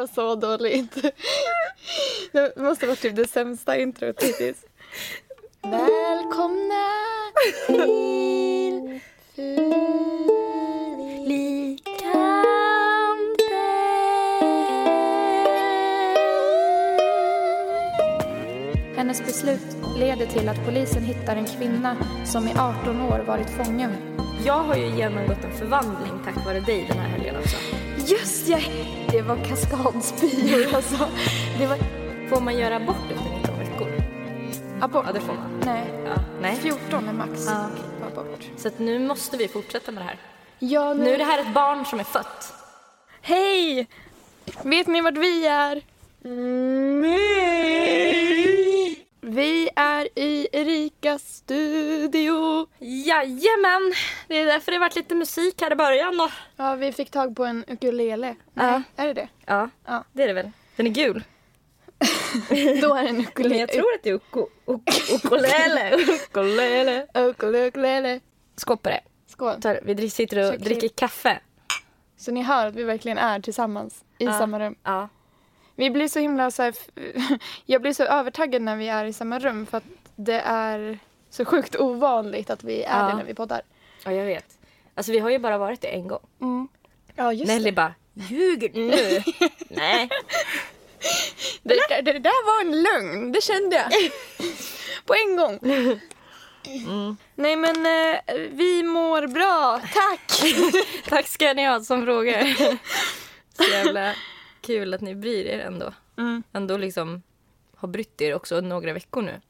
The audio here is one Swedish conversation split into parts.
Var så dåligt. Det måste vara typ det sämsta introt hittills. Välkomna till Hennes beslut leder till att polisen hittar en kvinna som i 18 år varit fången. Jag har ju genomgått en förvandling tack vare dig den här helgen också. Just ja! Det var kaskadspyor alltså. Det var Får man göra abort efter 19 veckor? abort. Ja, det får man. Nej, Ja. Nej. 14 är max Ja. på abort. Så att nu måste vi fortsätta med det här. Ja, Nu är det här ett barn som är fött. Hej! Vet ni vart vi är? Vi är i Erikas studio. Jajamän! Det är därför det varit lite musik här i början då. Ja, vi fick tag på en ukulele. Ja. Är det det? Ja, Ja. det är det väl. Den är gul. Då är det en Men ukulele. jag tror att det är uko, uk- ukulele. ukulele. Ukulele, ukulele. Skål på det. Skål. Här, Vi sitter och dricker kaffe. Så ni hör att vi verkligen är tillsammans i Ja. samma rum. Ja. Vi blir så himla så här, Jag blir så övertaggad när vi är i samma rum för att det är så sjukt ovanligt att vi är Ja. det när vi poddar. ja, jag vet. Alltså vi har ju bara varit det en gång. Ja, just Nelly bara, ljuger nu? Nej. Det, det, det där var en lögn, det kände jag. På en gång. Nej men eh, vi mår bra, tack! Tack ska ni ha som frågar. Så jävla kul att ni bryr er ändå. Mm. Ändå liksom har brytt er också några veckor nu.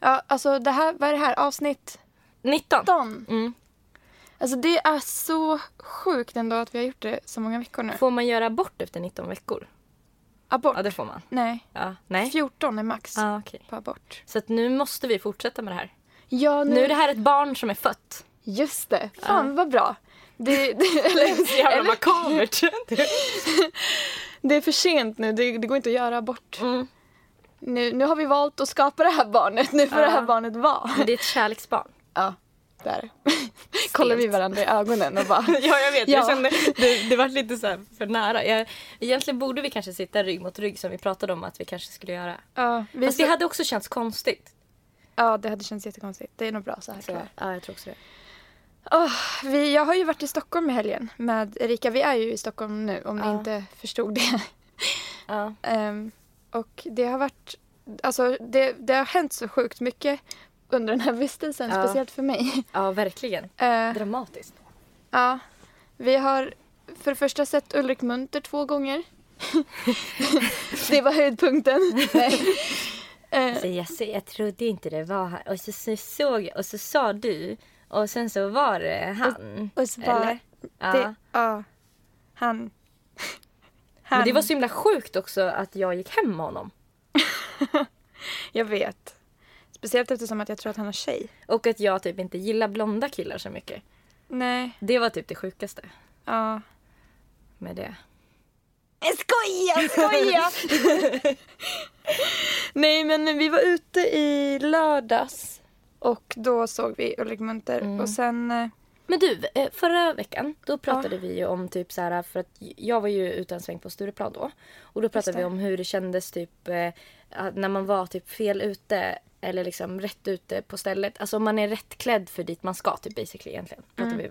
Ja, alltså det här, vad är det här? Avsnitt 19. 19. Mm. Alltså det är så sjukt ändå att vi har gjort det så många veckor nu. Får man göra abort efter 19 veckor? Abort? Ja, det får man. Nej. Ja. Nej? 14 är max Ja, okej. på abort. Så att nu måste vi fortsätta med det här. Ja, nu... Nu är det här ett barn som är fött. Just det. Fan vad bra. Det, det, eller, Så jävla eller, makabert. det är för sent nu, det, det går inte att göra abort. Mm. Nu, nu har vi valt att skapa det här barnet, nu får Ja. det här barnet vara. Men det är ett kärleksbarn. Ja, där. Kollar vi varandra i ögonen och bara... Ja, jag vet. Ja. Jag kände, det, det var lite så för nära. Jag, egentligen borde vi kanske sitta rygg mot rygg som vi pratade om att vi kanske skulle göra. Ja, vi Fast det hade också känts konstigt. ja, det hade känts jättekonstigt. Det är nog bra så här. Så, ja, jag tror också det. Åh, vi, jag har ju varit i Stockholm i helgen med Erika. Vi är ju i Stockholm nu om ni Ja. inte förstod det. Ja. Ehm, och det har varit... Alltså det, det har hänt så sjukt mycket under den här vistelsen, Ja. speciellt för mig. ja, verkligen. Eh, Dramatiskt. ja, vi har för det första sett Ulrik Munter två gånger. det var höjdpunkten. Nej. Eh, Så jag, jag trodde inte det var han. Och så, så såg jag och så sa du. Och sen så var det han. och så bara, Eller? Ja. det, ja, han. han. Men det var så himla sjukt också att jag gick hem med honom. Jag vet. Speciellt eftersom att jag tror att han har tjej. Och att jag typ inte gillar blonda killar så mycket. Nej. Det var typ det sjukaste Ja. med det. Jag skojar, skojar! Nej men vi var ute i lördags och då såg vi Ulrik Munter och sen... eh, Men du, eh, förra veckan då pratade vi ju om typ så här för att jag var ju ute en sväng på Stureplan då. Och då pratade vi om hur det kändes typ eh, när man var typ fel ute eller liksom rätt ute på stället. Alltså om man är rätt klädd för dit man ska typ basically egentligen. Pratade vi.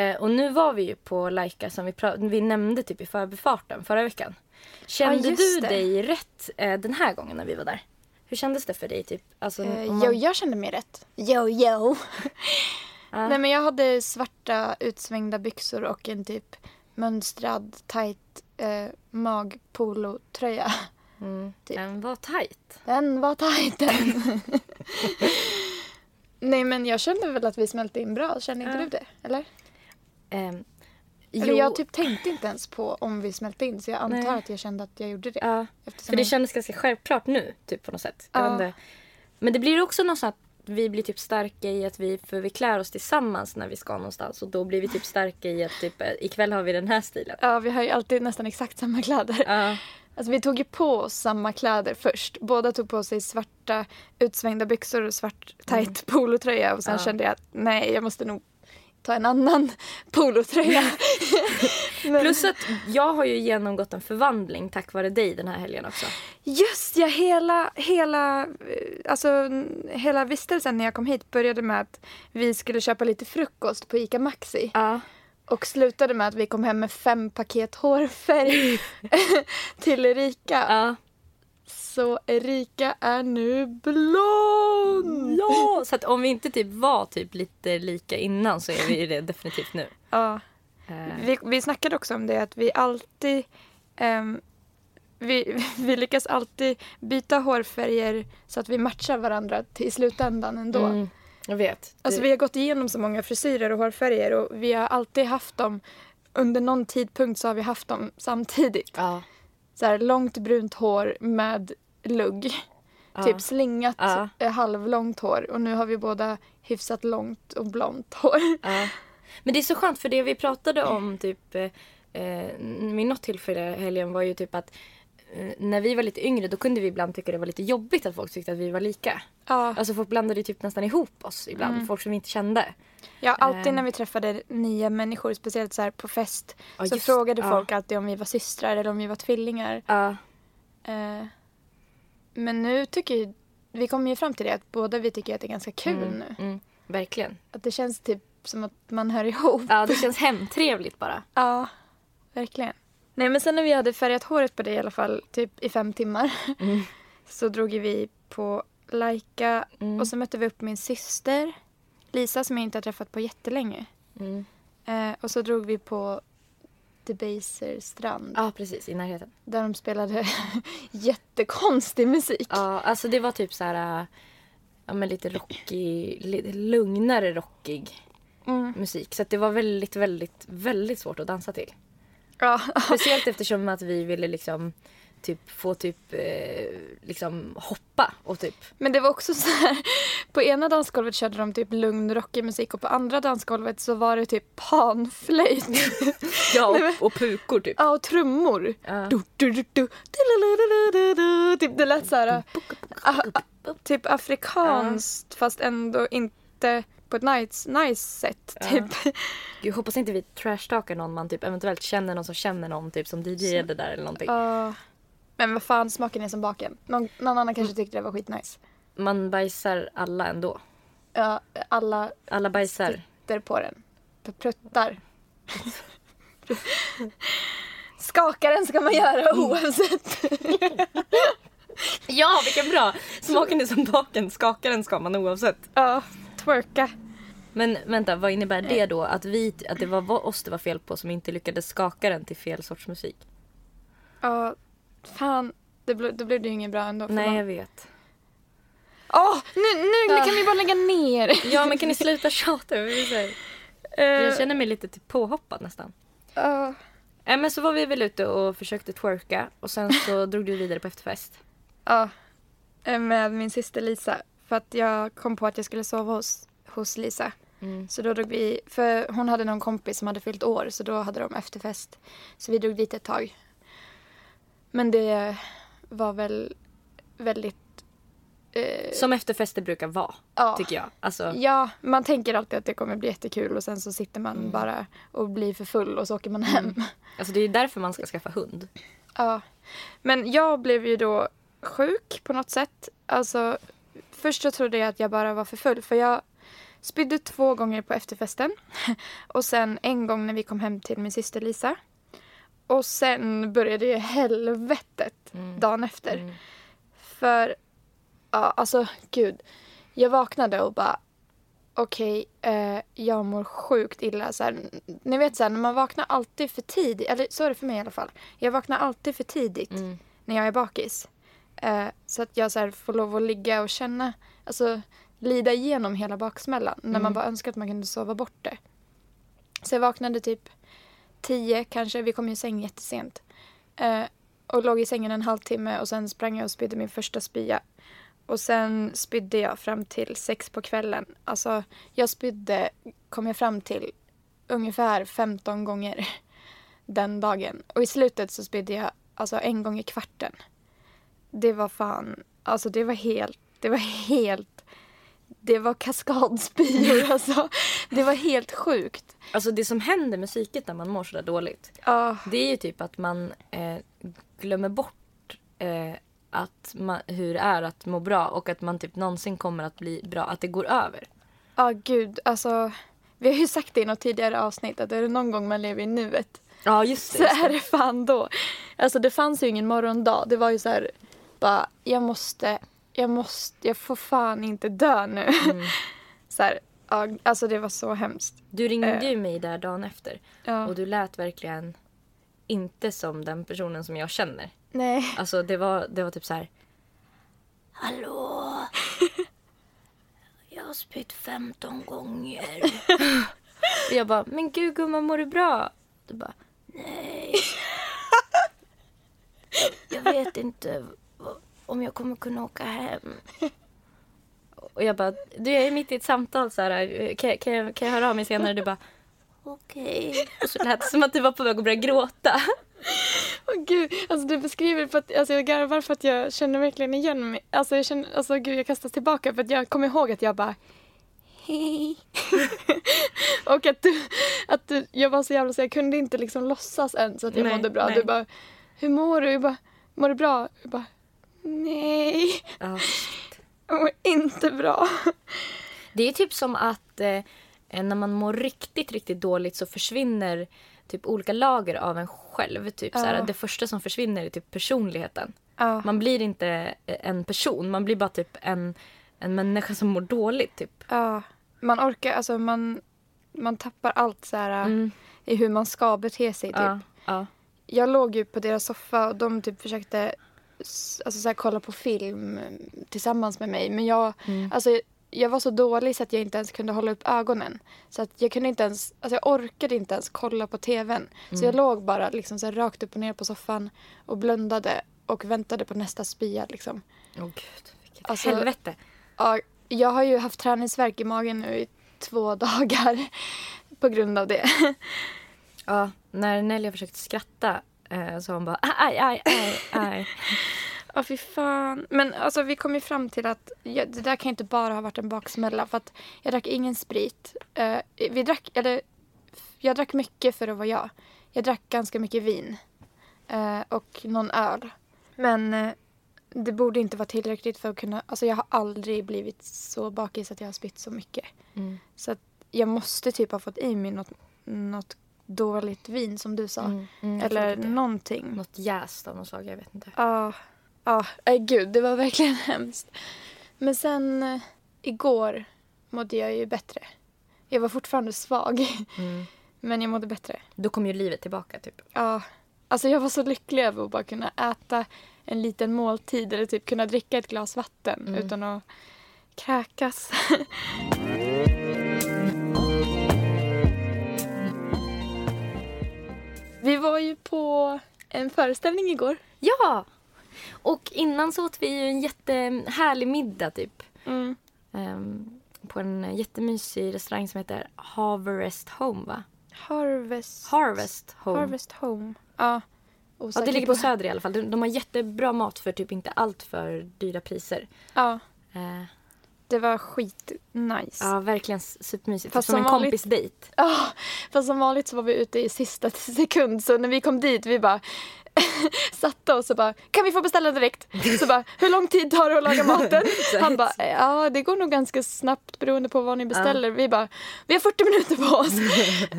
Eh, och nu var vi ju på Laika som vi, vi nämnde typ i förbifarten förra veckan. Kände just du det. dig rätt eh, den här gången när vi var där? Hur kändes det för dig? Typ? Alltså, Eh, om Jo, man- jag kände mig rätt. Jo, jo. Ja. Nej, men jag hade svarta utsvängda byxor och en typ mönstrad, tight eh, magpolotröja. Mm. typ. Den var tajt. Den var tight den. Nej, men jag kände väl att vi smälte in bra. Kände inte Ja. du det? Eller? Ehm, Eller jag typ tänkte inte ens på om vi smälte in så jag antar Nej. att jag kände att jag gjorde det. Ja. För det jag- kändes ganska självklart nu, typ på något sätt. Ja. Men det blir också något att vi blir typ starka i att vi, för vi klär oss tillsammans när vi ska någonstans och då blir vi typ starka i att typ eh, ikväll har vi den här stilen. Ja, vi har ju alltid nästan exakt samma kläder. Ja. Alltså vi tog ju på oss samma kläder först. Båda tog på sig svarta utsvängda byxor och svart tight polotröja och sen Mm. Ja. kände jag att nej, jag måste nog ta en annan polotröja. Men- Plus att jag har ju genomgått en förvandling tack vare dig den här helgen också. Just ja, hela, hela, eh, alltså, hela vistelsen när jag kom hit började med att vi skulle köpa lite frukost på ICA Maxi. Ja. Och slutade med att vi kom hem med fem paket hårfärg till Erika. Ja. Så Erika är nu blond! ja. Så att om vi inte typ var typ lite lika innan så är vi det definitivt nu. Ja. Eh, Vi, vi snackade också om det att vi alltid ehm, vi, vi lyckas alltid byta hårfärger så att vi matchar varandra till i slutändan ändå. mm, jag vet. Alltså vi har gått igenom så många frisyrer och hårfärger och vi har alltid haft dem under någon tidpunkt så har vi haft dem samtidigt. Ja. Så här långt brunt hår med lugg. Ja. Typ slingat Ja. eh, halvlångt hår och nu har vi båda hyfsat långt och blont hår. Ja. Men det är så skönt för det vi pratade om typ eh, eh, vid något tillfälle helgen var ju typ att eh, när vi var lite yngre då kunde vi ibland tycka det var lite jobbigt att folk tyckte att vi var lika. Ja. Alltså folk blandade ju typ nästan ihop oss ibland, folk som vi inte kände. Ja, alltid Ehm. när vi träffade nya människor, speciellt så på fest, Ja, så just- frågade ja. folk alltid om vi var systrar eller om vi var tvillingar. Ja. Eh, men nu tycker ju- vi kommer ju fram till det att båda vi tycker att det är ganska kul Mm, nu. mm, verkligen. Att det känns typ som att man hör ihop. Ja, det känns hemtrevligt bara. Ja, verkligen. Nej men sen när vi hade färgat håret på dig i alla fall, typ i fem timmar, Mm. så drog vi på Laika Mm. och så mötte vi upp min syster Lisa som jag inte har träffat på jättelänge. Mm. Eh, och så drog vi på Debaser strand Ja, precis. I närheten. där de spelade jättekonstig musik. Ja, alltså det var typ så här... äh, Ja, men lite rockig, lite lugnare rockig Mm. musik. Så det var väldigt, väldigt, väldigt svårt att dansa till. Ja. Speciellt eftersom att vi ville liksom typ få typ eh, liksom hoppa och typ Men det var också så här, på ena dansgolvet körde de typ lugn rockig musik och på andra dansgolvet så var det typ panflöjt. ja och, och pukor typ. Ja, och trummor. Ja. Du, du, du, du, du, Typ det lät så här, ah, ah, typ afrikanskt fast ändå inte på ett nice, nice sätt. Ja. Typ. Gud, hoppas inte vi trashtalkar någon man typ eventuellt känner någon som känner någon typ som DJade där eller någonting. Ja. Men vad fan, smaken är som baken. Någon, någon annan kanske tyckte det var skitnice. Man bajsar alla ändå. Ja, alla Alla bajsar. sitter på den. Pruttar. Skaka den ska man göra oavsett. Ja, vilken bra! Smaken är som baken, skaka den ska man oavsett. Ja, twerka. Men vänta, vad innebär det då? Att, vi, att det var oss det var fel på som inte lyckades skaka den till fel sorts musik? Ja, fan. Det ble, då blev det ju inget bra ändå. Nej, man- jag vet. Åh, nu, nu, nu Ah. kan vi bara lägga ner. Ja, men kan ni sluta tjata? Säga. Jag känner mig lite typ påhoppad nästan. Ja. Äh, men så var vi väl ute och försökte twerka och sen så drog du vidare på efterfest. Ja, eh, med min syster Lisa. För att jag kom på att jag skulle sova hos, hos Lisa. Mm. Så då drog vi, för hon hade någon kompis som hade fyllt år så då hade de efterfest. Så vi drog dit ett tag. Men det var väl väldigt... Eh, Som efterfester brukar vara, ja. tycker jag. Alltså, Ja, man tänker alltid att det kommer bli jättekul och sen så sitter man Mm. bara och blir för full och så åker man hem. alltså det är därför man ska skaffa hund. Ja. Men jag blev ju då sjuk på något sätt. Alltså, först så trodde jag att jag bara var för full för jag spydde två gånger på efterfesten. Och sen en gång när vi kom hem till min syster Lisa. Och sen började ju helvetet Mm. dagen efter. Mm. För, ja alltså gud. Jag vaknade och bara okej, eh, jag mår sjukt illa. Så här, ni vet så här, när man vaknar alltid för tidigt, eller så är det för mig i alla fall. Jag vaknar alltid för tidigt Mm. när jag är bakis. Eh, så att jag så här, får lov att ligga och känna, alltså lida igenom hela baksmällan. När man Mm. bara önskar att man kunde sova bort det. Så jag vaknade typ tio kanske. Vi kom ju i säng jättesent. Eh, och låg i sängen en halvtimme och sen sprang jag och spydde min första spya. Och sen spydde jag fram till sex på kvällen. Alltså, jag spydde, kom jag fram till, ungefär 15 gånger den dagen. Och i slutet så spydde jag alltså en gång i kvarten. Det var fan, alltså det var helt, det var helt, det var kaskadspyor alltså. Det var helt sjukt. Alltså det som händer med psyket när man mår sådär dåligt. Ja, Det är ju typ att man eh, glömmer bort eh, att man, hur det är att må bra och att man typ någonsin kommer att bli bra. Att det går över. ja gud, alltså. Vi har ju sagt det i något tidigare avsnitt att är det någon gång man lever i nuet Ja just så är det fan då. Alltså det fanns ju ingen morgondag. Det var ju så här, bara jag måste, jag måste, jag får fan inte dö nu. Mm. så här, ja, alltså det var så hemskt. Du ringde Eh. ju mig där dagen efter Ja. och du lät verkligen inte som den personen som jag känner. Nej. Alltså det var, det var typ så här. Hallå? Jag har spytt 15 gånger. och jag bara, men gud gumman mår du bra? Du bara, nej. Jag vet inte om jag kommer kunna åka hem. Och jag bara, du jag är mitt i ett samtal så här, kan, kan, jag, kan jag höra av mig senare? Du bara, okej. Och så lät det som att du var på väg att börja gråta. Åh gud, alltså du beskriver det för att alltså jag garvar för att jag känner verkligen igen mig. Alltså jag känner, alltså gud jag kastas tillbaka för att jag kommer ihåg att jag bara hej. och att du, att du, jag var så jävla så jag kunde inte liksom låtsas ens att jag Nej, mådde bra. nej. Du bara, hur mår du? Jag bara, mår du bra? Jag bara, nej, Ja. jag mår inte bra. Det är typ som att eh, när man mår riktigt, riktigt dåligt så försvinner typ olika lager av en själv. Typ Ja. såhär, det första som försvinner är typ personligheten. Ja, Man blir inte eh, en person, man blir bara typ en, en människa som mår dåligt. Typ. ja. Man orkar, alltså man, man tappar allt så här Mm. i hur man ska bete sig typ. Ja, ja. jag låg ju på deras soffa och de typ försökte alltså, så här, kolla på film mm, tillsammans med mig. Men jag, Mm. alltså, jag var så dålig så att jag inte ens kunde hålla upp ögonen. Så att jag kunde inte ens, alltså jag orkade inte ens kolla på tvn. Så Mm. jag låg bara liksom så här, rakt upp och ner på soffan och blundade och väntade på nästa spya. Liksom. Åh gud, vilket Alltså- helvete. Ja, jag har ju haft träningsvärk i magen nu i två dagar på grund av det. Ja, när Nelly försökte skratta eh, så hon bara aj, aj, aj, aj. Ja, fy fan. Men alltså, vi kom ju fram till att ja, det där kan inte bara ha varit en baksmälla. För att jag drack ingen sprit. Eh, vi drack, eller, jag drack mycket för att vara jag. Jag drack ganska mycket vin. Eh, och någon öl. Men eh, det borde inte vara tillräckligt för att kunna... Alltså jag har aldrig blivit så bakis att jag har spytt så mycket. Mm. Så att jag måste typ ha fått i mig något, något dåligt vin som du sa. Mm, mm, eller någonting. Något jäst av något slag, jag vet inte. Ja, ja, nej gud, det var verkligen hemskt. Men sen eh, igår mådde jag ju bättre. Jag var fortfarande svag, Mm. men jag mådde bättre. Då kom ju livet tillbaka typ. Ja, alltså jag var så lycklig över att bara kunna äta en liten måltid eller typ kunna dricka ett glas vatten Mm. utan att kräkas. Vi var ju på en föreställning igår. Ja! Och innan så åt vi ju en jättehärlig middag typ. Mm. Ehm, på en jättemysig restaurang som heter Harvest Home va? Harvest. Harvest Home. Harvest Home. Ja. Ja, det ligger på Söder i alla fall. De, de har jättebra mat för typ inte allt för dyra priser. Ja, Eh, det var skitnice. Ja. ja, verkligen supermysigt. Fast som en vanligt- kompisdejt. fast som vanligt så var vi ute i sista sekund så när vi kom dit vi bara satte oss och bara kan vi få beställa direkt? Så bara hur lång tid tar det att laga maten? Han bara ja det går nog ganska snabbt beroende på vad ni beställer. Vi bara vi har 40 minuter på oss.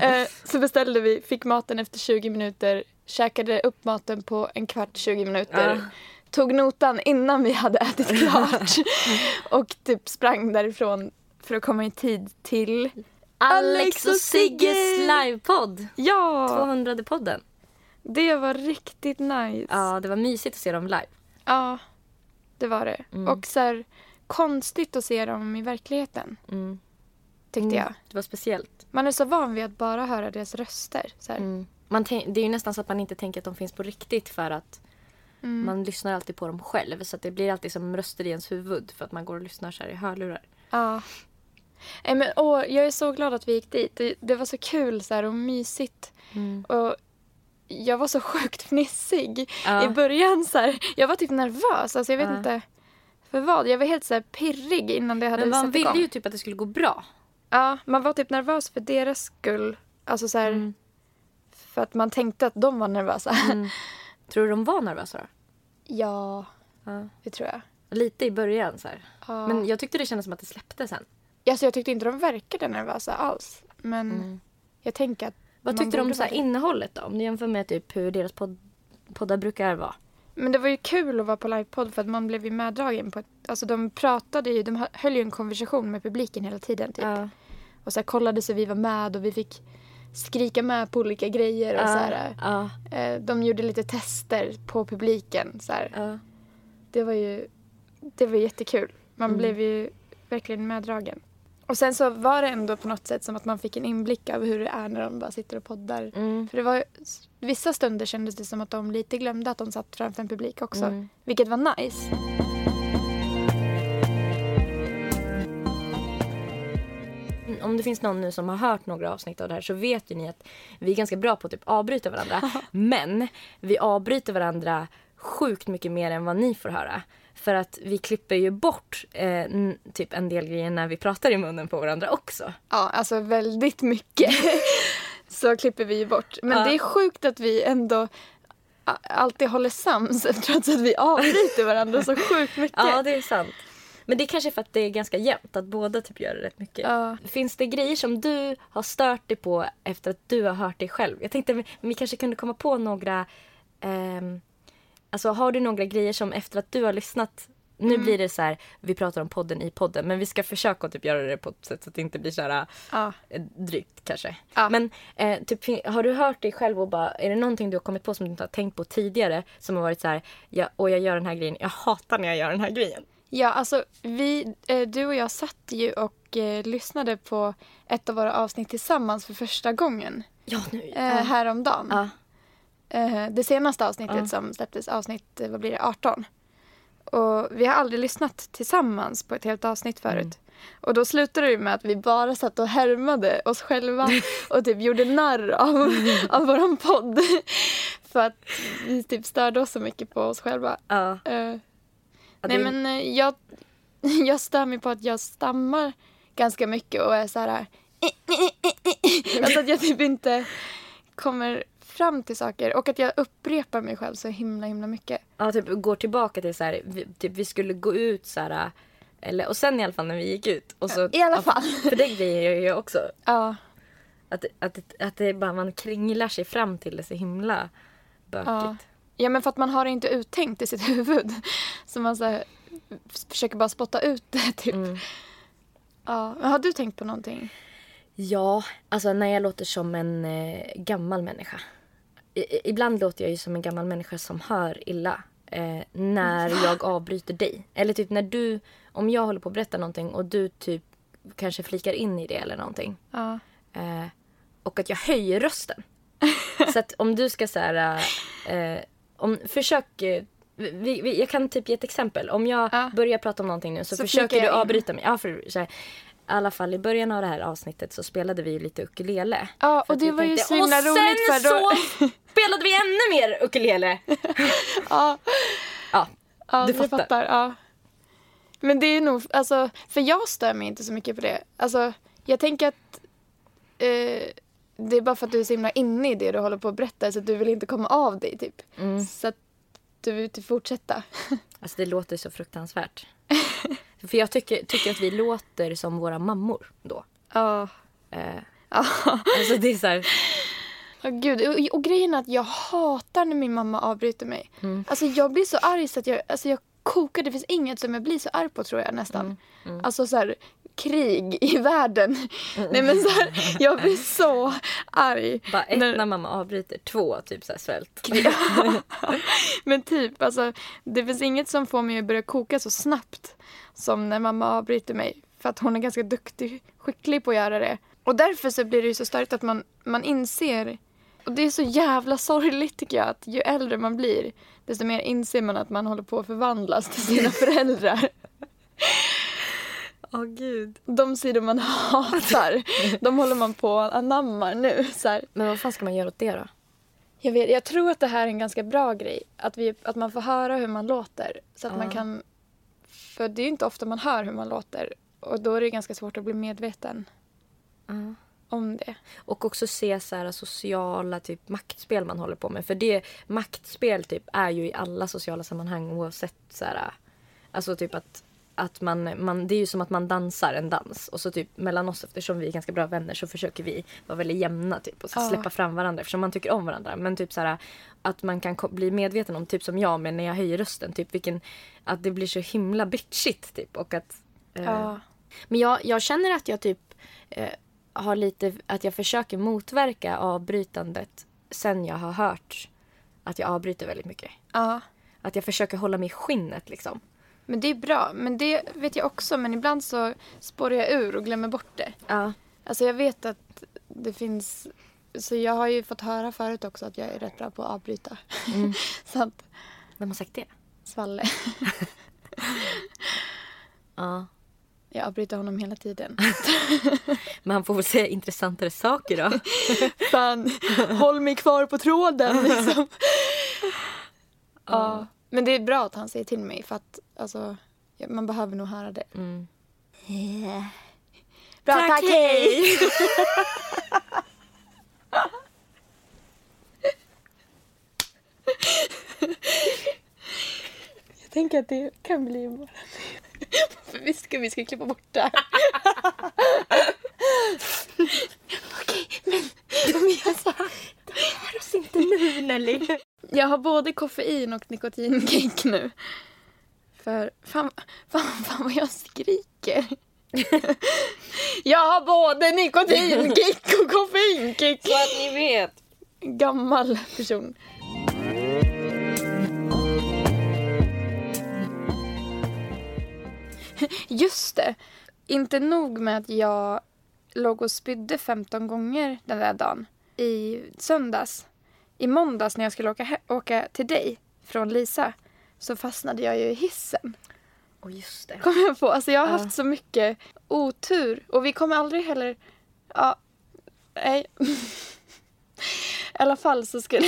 eh, så beställde vi, fick maten efter 20 minuter, käkade upp maten på en kvart 20 minuter. Tog notan innan vi hade ätit klart och typ sprang därifrån för att komma i tid till Alex och Sigges livepodd. Ja, 200 podden. det var riktigt nice. Ja, det var mysigt att se dem live. Ja, det var det. Mm. Och så här, konstigt att se dem i verkligheten, Mm. tyckte Mm, jag. Det var speciellt. Man är så van vid att bara höra deras röster. Så. Mm. man det är ju nästan så att man inte tänker att de finns på riktigt för att man lyssnar alltid på dem själv. Så att det blir alltid som röster i ens huvud för att man går och lyssnar så här i hörlurar. Ja. Nej, men, åh, jag är så glad att vi gick dit. Det, det var så kul så här, och mysigt. Och jag var så sjukt fnissig Ja. i början. Så här, jag var typ nervös. Alltså, jag vet Ja. inte för vad. Jag var helt så här, pirrig innan det hade Men man satt ville igång. ju typ att det skulle gå bra. Ja, man var typ nervös för deras skull. Alltså så här, Mm. För att man tänkte att de var nervösa. Tror du de var nervösa då? Ja, Ja. det tror jag. Lite i början så. Ja. Men jag tyckte det kändes som att det släppte sen. Alltså, jag tyckte inte de verkade nervösa alls. Men jag tänker att Vad tyckte du om så här innehållet då? Om du jämför med typ hur deras podd, poddar brukar vara. Men det var ju kul att vara på livepodd för att man blev ju meddragen på ett, Alltså de pratade ju, de höll ju en konversation med publiken hela tiden typ. Ja. Och så här, kollade så vi var med och vi fick skrika med på olika grejer och så här, eh, De gjorde lite tester på publiken så ja. Det var ju det var jättekul. Man blev ju verkligen meddragen. Och sen så var det ändå på något sätt som att man fick en inblick av hur det är när de bara sitter och poddar. Mm. För det var vissa stunder kändes det som att de lite glömde att de satt framför en publik också. Mm. Vilket var nice. Om det finns någon nu som har hört några avsnitt av det här så vet ju ni att vi är ganska bra på att typ avbryta varandra. Men vi avbryter varandra sjukt mycket mer än vad ni får höra. För att vi klipper ju bort eh, typ en del grejer när vi pratar i munnen på varandra också. Ja, alltså väldigt mycket. så klipper vi ju bort. Men Ja. det är sjukt att vi ändå alltid håller sams trots att vi avbryter varandra så sjukt mycket. Ja, det är sant. Men det är kanske för att det är ganska jämnt, att båda typ gör det rätt mycket. Ja. Finns det grejer som du har stört dig på efter att du har hört dig själv? Jag tänkte vi, kanske kunde komma på några... ehm, alltså har du några grejer som efter att du har lyssnat nu Mm. blir det så här, vi pratar om podden i podden men vi ska försöka typ göra det på ett sätt så att det inte blir så här Ja. eh, drygt kanske. Ja. Men eh, typ, har du hört dig själv och bara, är det någonting du har kommit på som du inte har tänkt på tidigare som har varit så här, ja, och jag gör den här grejen, jag hatar när jag gör den här grejen. Ja, alltså vi, eh, du och jag satt ju och eh, lyssnade på ett av våra avsnitt tillsammans för första gången Ja, nu. eh, häromdagen. Ja. Eh, det senaste avsnittet Ja. som släpptes, avsnitt vad blir det, 18. Och vi har aldrig lyssnat tillsammans på ett helt avsnitt förut. Mm. Och då slutade det med att vi bara satt och härmade oss själva och typ gjorde narr av, av våran podd. För att vi typ störde oss så mycket på oss själva. Ja. Ja, Nej det- men eh, jag, jag stör mig på att jag stammar ganska mycket och är så här... Alltså att jag typ inte kommer fram till saker och att jag upprepar mig själv så himla himla mycket. Ja, typ går tillbaka till så här, vi, typ vi skulle gå ut så här, eller, och sen i alla fall när vi gick ut. Och så, I alla fall. För det grejer jag ju också. Ja, Att, att, att det bara man kringlar sig fram till det så himla bökigt. ja. Ja men för att man har det inte uttänkt i sitt huvud. Så man så här, försöker bara spotta ut det typ. Mm. Ja. Men har du tänkt på någonting? Ja, alltså när jag låter som en eh, gammal människa. I, i- ibland låter jag ju som en gammal människa som hör illa. Eh, när jag avbryter dig. Eller typ när du, om jag håller på att berätta någonting och du typ kanske flikar in i det eller någonting. Ja. Eh, och att jag höjer rösten. så att om du ska så här, eh, om, försök, eh, vi, vi, jag kan typ ge ett exempel. Om jag Ja. börjar prata om någonting nu så, Så försöker du in. avbryta mig. Ja, för, så här, I alla fall i början av det här avsnittet så spelade vi ju lite ukulele. Ja, och det var ju tänkte, så himla roligt för då... så spelade vi ännu mer ukulele. Ja, Ja, Ja, du fattar. fattar. ja. Men det är nog, alltså, för jag stör mig inte så mycket på det. Alltså, jag tänker att eh, det är bara för att du är så himla inne i det du håller på att berätta så att du vill inte komma av dig typ. Mm. Så att du vill typ fortsätta. alltså det låter så fruktansvärt. för jag tycker, tycker att vi låter som våra mammor då. Ja. Eh, Ja. alltså det är så här, Åh, gud. Och, och grejen är att jag hatar när min mamma avbryter mig. Mm. Alltså jag blir så arg så att jag, alltså jag kokar. Det finns inget som jag blir så arg på tror jag nästan. Mm. Alltså så här, krig i världen. Nej men så här, jag blir så arg. Bara ett När- när mamma avbryter, två typ så här svält. Men typ, alltså, det finns inget som får mig att börja koka så snabbt som när mamma avbryter mig. För att hon är ganska duktig, skicklig på att göra det. Och därför så blir det ju så störigt att man, man inser Och det är så jävla sorgligt tycker jag att ju äldre man blir desto mer inser man att man håller på att förvandlas till sina föräldrar. Åh gud. De sidor man hatar, de håller man på att anamma nu. Så här. Men vad fan ska man göra åt det då? Jag, vet, jag tror att det här är en ganska bra grej. Att, vi, att man får höra hur man låter. Så att Ja. man kan... För det är ju inte ofta man hör hur man låter. Och då är det ganska svårt att bli medveten Ja. Om det. Och också se så här sociala typ maktspel man håller på med. För det maktspel typ är ju i alla sociala sammanhang oavsett så här. Alltså typ att, att man, man, det är ju som att man dansar en dans. Och så typ mellan oss eftersom vi är ganska bra vänner så försöker vi vara väldigt jämna typ. Och släppa fram varandra eftersom man tycker om varandra. Men typ så här att man kan bli medveten om, typ som jag men när jag höjer rösten. Typ vilken, att det blir så himla bitchigt typ. Och att, eh, Ja. men jag, jag känner att jag typ eh, har lite, att jag försöker motverka avbrytandet sen jag har hört att jag avbryter väldigt mycket. ja. Att jag försöker hålla mig i skinnet liksom. Men det är bra. Men det vet jag också. Men ibland så spårar jag ur och glömmer bort det. Ja. Alltså jag vet att det finns... Så jag har ju fått höra förut också att jag är rätt bra på att avbryta. Mm. så att, Vem har sagt det? Svalle. Ja. Jag avbryter honom hela tiden. Men han får väl säga intressantare saker då. Fan, håll mig kvar på tråden liksom. ja. Men det är bra att han säger till mig för att alltså, man behöver nog höra det. Mm. Bra, Tack, hej! Jag tänker att det kan bli imorgon. För vi ska, vi ska klippa bort det här. Okej, men om jag sa... Hör oss inte nu Nelly. Jag har både koffein och nikotinkick nu. För fan, fan, fan vad jag skriker. jag har både nikotinkick och koffeinkick. Så att ni vet. Gammal person. Just det. Inte nog med att jag låg och spydde 15 gånger den där dagen. I söndags. I måndags när jag skulle åka, åka till dig från Lisa så fastnade jag ju i hissen. Och just det. Kom jag på. Alltså jag har Ja. haft så mycket otur. Och vi kommer aldrig heller... Ja, nej. I alla fall så skulle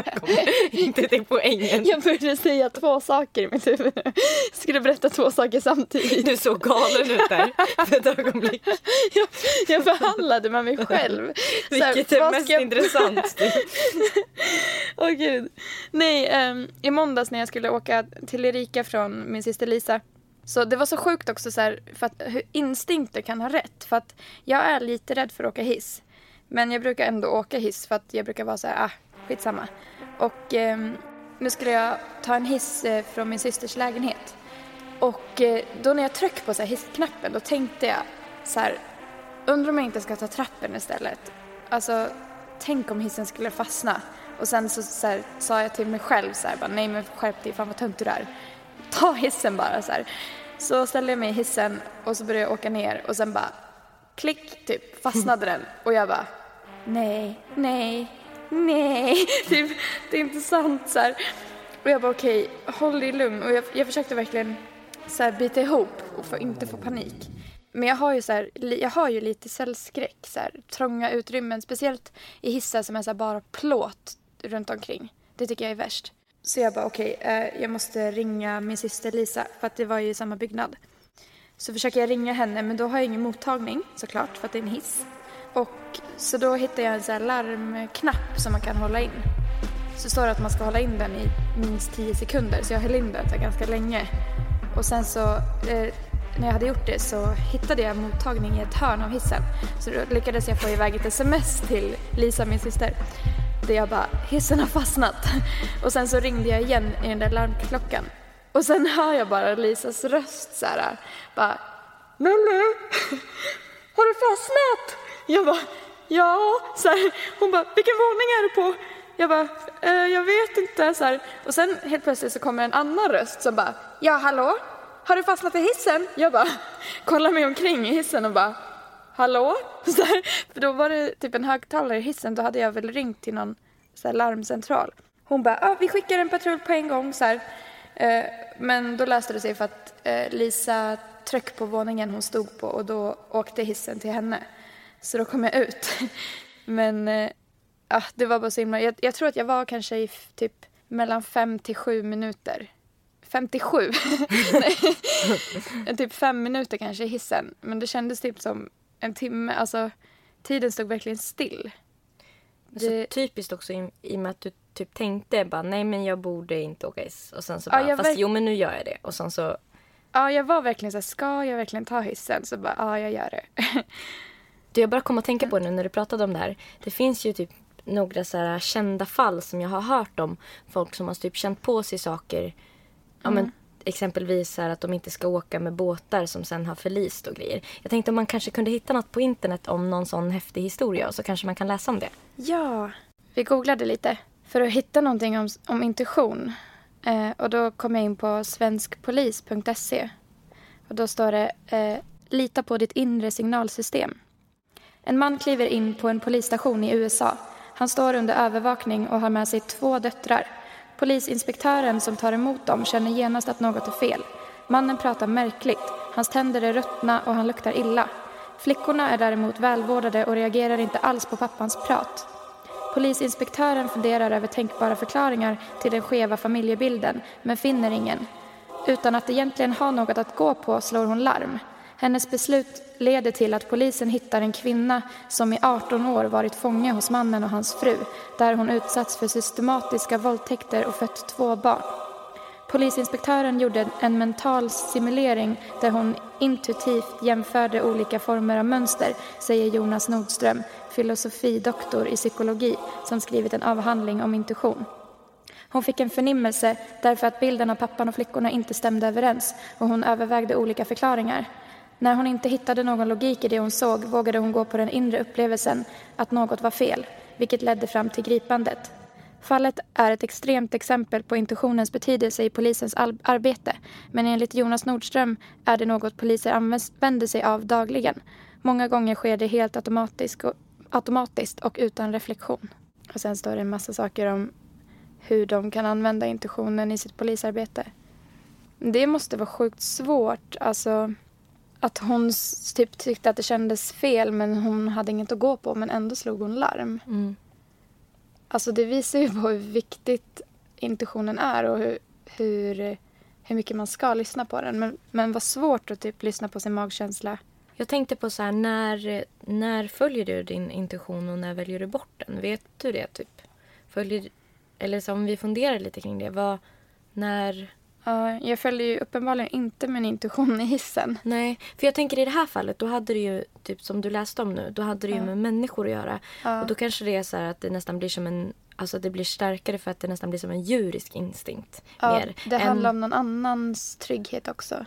inte till poängen. jag började säga två saker i mitt huvud. Jag skulle berätta två saker samtidigt. Du såg galen ut där för ett ögonblick. Jag, jag förhandlade med mig själv. Så här, Vilket är mest jag- intressant? Åh gud. Nej, ehm, i måndags när jag skulle åka till Erika från min syster Lisa. Så det var så sjukt också så här, för att hur instinkter kan ha rätt. För att jag är lite rädd för att åka hiss. Men jag brukar ändå åka hiss för att jag brukar vara så här, ah, skitsamma. Och eh, nu skulle jag ta en hiss eh, från min systers lägenhet. Och eh, då när jag tryckte på så här hissknappen då tänkte jag så här, undrar om jag inte ska ta trappen istället. Alltså, tänk om hissen skulle fastna. Och sen så, så här, sa jag till mig själv så här, bara, nej men skärp dig, fan vad tönt du är. Ta hissen bara så här. Så ställde jag mig i hissen och så började jag åka ner och sen bara klick, typ fastnade den. Och jag bara, nej, nej, nej, typ, det är inte sant så här. Och jag bara okej, håll dig lugn. Och jag, jag försökte verkligen så här, bita ihop och få, inte få panik. Men jag har ju, så här, jag har ju lite cellskräck, så här, trånga utrymmen. Speciellt i hissar som är så här, bara plåt runt omkring. Det tycker jag är värst. Så jag bara okej, eh, jag måste ringa min syster Lisa för att det var ju i samma byggnad. Så försöker jag ringa henne men då har jag ingen mottagning såklart för att det är en hiss. Och så då hittade jag en så här larmknapp som man kan hålla in. Så står det att man ska hålla in den i minst 10 sekunder så jag höll in den ganska länge. Och sen så eh, när jag hade gjort det så hittade jag mottagning i ett hörn av hissen. Så då lyckades jag få iväg ett sms till Lisa, min syster. Där jag bara, hissen har fastnat. Och sen så ringde jag igen i den där larmklockan. Och sen hör jag bara Lisas röst så här. Bara, Nelly, har du fastnat? Jag bara, ja. Så här, hon bara, vilken våning är du på? Jag bara, eh, jag vet inte. Så här. Och sen helt plötsligt så kommer en annan röst som bara, ja hallå? Har du fastnat i hissen? Jag bara, kollar mig omkring i hissen och bara, hallå? Så här, för då var det typ en högtalare i hissen. Då hade jag väl ringt till någon så här, larmcentral. Hon bara, ah, vi skickar en patrull på en gång. Så här. Eh, men då löste det sig för att eh, Lisa tryck på våningen hon stod på och då åkte hissen till henne. Så då kom jag ut. Men eh, ja, det var bara så himla... Jag, jag tror att jag var kanske i typ mellan fem till sju minuter. 57? Nej. typ fem minuter kanske i hissen. Men det kändes typ som en timme. Alltså, tiden stod verkligen still. Så Det- typiskt också i, i och med att du typ tänkte bara nej men jag borde inte åka hiss. Och sen så Ja, bara jag fast verk- jo men nu gör jag det. Och sen så Ja, jag var verkligen så här, ska jag verkligen ta hissen? Så bara, ja, jag gör det. Du, jag bara kom att tänka på det nu när du pratade om det här. Det finns ju typ några så här kända fall som jag har hört om. Folk som har typ känt på sig saker. Ja, men, exempelvis så här att de inte ska åka med båtar som sen har förlist och grejer. Jag tänkte om man kanske kunde hitta något på internet om någon sån häftig historia så kanske man kan läsa om det. Ja. Vi googlade lite för att hitta någonting om, om intuition. Eh, och då kom jag in på svenskpolis.se. Och då står det eh, Lita på ditt inre signalsystem. En man kliver in på en polisstation i USA. Han står under övervakning och har med sig två döttrar. Polisinspektören som tar emot dem känner genast att något är fel. Mannen pratar märkligt. Hans tänder är ruttna och han luktar illa. Flickorna är däremot välvårdade och reagerar inte alls på pappans prat. Polisinspektören funderar över tänkbara förklaringar till den skeva familjebilden men finner ingen. Utan att egentligen ha något att gå på slår hon larm. Hennes beslut leder till att polisen hittar en kvinna som i 18 år varit fånge hos mannen och hans fru där hon utsatts för systematiska våldtäkter och fött två barn. Polisinspektören gjorde en mental simulering där hon intuitivt jämförde olika former av mönster, säger Jonas Nordström, filosofidoktor i psykologi som skrivit en avhandling om intuition. Hon fick en förnimmelse därför att bilden av pappan och flickorna inte stämde överens och hon övervägde olika förklaringar. När hon inte hittade någon logik i det hon såg vågade hon gå på den inre upplevelsen att något var fel, vilket ledde fram till gripandet. Fallet är ett extremt exempel på intuitionens betydelse i polisens arbete men enligt Jonas Nordström är det något poliser använder sig av dagligen. Många gånger sker det helt automatiskt och, automatiskt och utan reflektion. Och sen står det en massa saker om hur de kan använda intuitionen i sitt polisarbete. Det måste vara sjukt svårt. Alltså, att hon typ tyckte att det kändes fel men hon hade inget att gå på men ändå slog hon larm. Mm. Alltså det visar ju på hur viktigt intuitionen är och hur, hur, hur mycket man ska lyssna på den. Men, men vad svårt att typ lyssna på sin magkänsla. Jag tänkte på så här, när, när följer du din intuition och när väljer du bort den? Vet du det? typ? Följer, eller så om vi funderar lite kring det. Vad, när... Ja, jag följde ju uppenbarligen inte min intuition i hissen. Nej, för jag tänker i det här fallet, då hade det ju, typ som du läste om nu, då hade det ju med människor att göra. Ja. Och då kanske det är så här att det nästan blir som en, alltså det blir starkare för att det nästan blir som en djurisk instinkt. Ja, det än- handlar om någon annans trygghet också.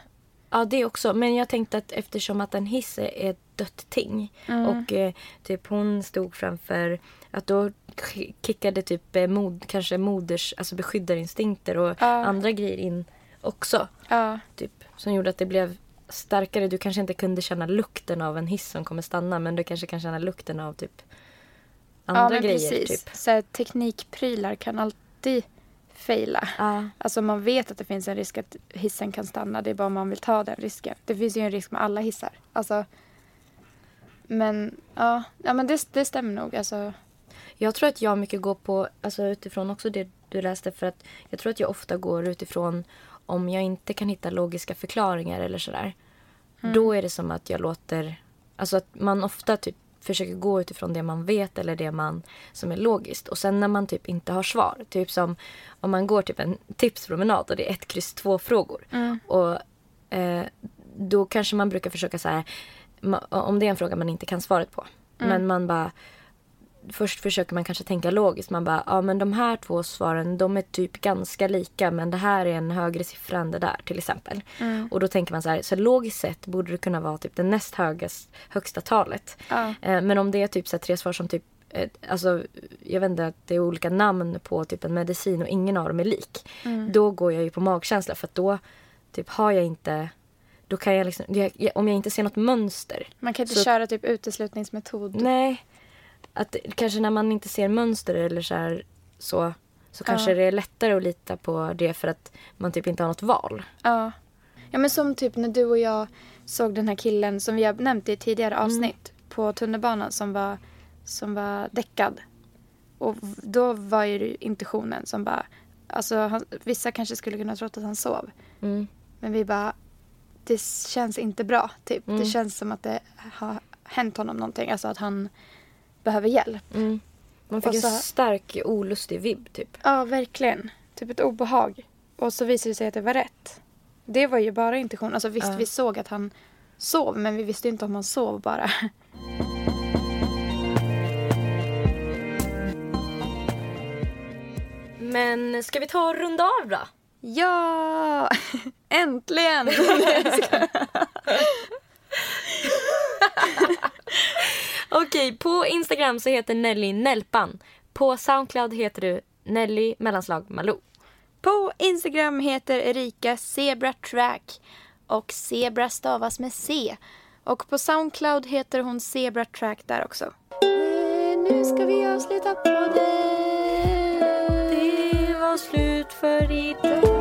Ja, det också. Men jag tänkte att eftersom att en hiss är ett dött ting Mm. och eh, typ hon stod framför att då ki- kickade typ eh, mod, kanske moders alltså beskyddarinstinkter och Ja. andra grejer in också. Ja, Typ, som gjorde att det blev starkare. Du kanske inte kunde känna lukten av en hiss som kommer stanna men du kanske kan känna lukten av typ andra ja men grejer. precis. Typ. Så här, teknikprylar kan alltid fejla. Ja. Alltså man vet att det finns en risk att hissen kan stanna. Det är bara om man vill ta den risken. Det finns ju en risk med alla hissar. Alltså, men ja, ja men det, det stämmer nog. Alltså, Jag tror att jag mycket går på, alltså utifrån också det du läste för att jag tror att jag ofta går utifrån om jag inte kan hitta logiska förklaringar eller sådär. Då är det som att jag låter, alltså att man ofta typ försöker gå utifrån det man vet eller det man som är logiskt. Och sen när man typ inte har svar, typ som om man går typ en tipspromenad och det är ett kryss två frågor. Och eh, då kanske man brukar försöka så här, om det är en fråga man inte kan svaret på. Men man bara, först försöker man kanske tänka logiskt. Man bara, ja men de här två svaren de är typ ganska lika men det här är en högre siffra än det där till exempel. Och då tänker man så här, så logiskt sett borde det kunna vara typ det näst högast, högsta talet. Ja. Eh, men om det är typ så tre svar som typ eh, Alltså, jag vet inte, att det är olika namn på typ en medicin och ingen av dem är lik. Då går jag ju på magkänsla för att då typ har jag inte då kan jag liksom, om jag inte ser något mönster. Man kan inte Så- köra typ uteslutningsmetod. Nej. Att kanske när man inte ser mönster eller så här, så, så kanske det är lättare att lita på det för att man typ inte har något val. Ja. ja, men som typ när du och jag såg den här killen som vi har nämnt i tidigare avsnitt på tunnelbanan som var, som var däckad. Och då var ju intuitionen som bara, alltså han, vissa kanske skulle kunna trott att han sov. Mm. Men vi bara, det känns inte bra typ. Mm. Det känns som att det har hänt honom någonting, alltså att han behöver hjälp. Mm. Man fick så- en stark olustig vibb typ. Ja, verkligen. Typ ett obehag. Och så visade det sig att det var rätt. Det var ju bara intuition. Alltså visst, Ja. vi såg att han sov, men vi visste inte om han sov bara. Men ska vi ta och runda av då? Ja! Äntligen! Okej, på Instagram så heter Nelly Nelpan. På Soundcloud heter du Nelly mellanslag Malou. På Instagram heter Erika Zebra Track. Och Zebra stavas med C. Och på Soundcloud heter hon Zebra Track där också. Nu ska vi avsluta på det. Det var slut för idag.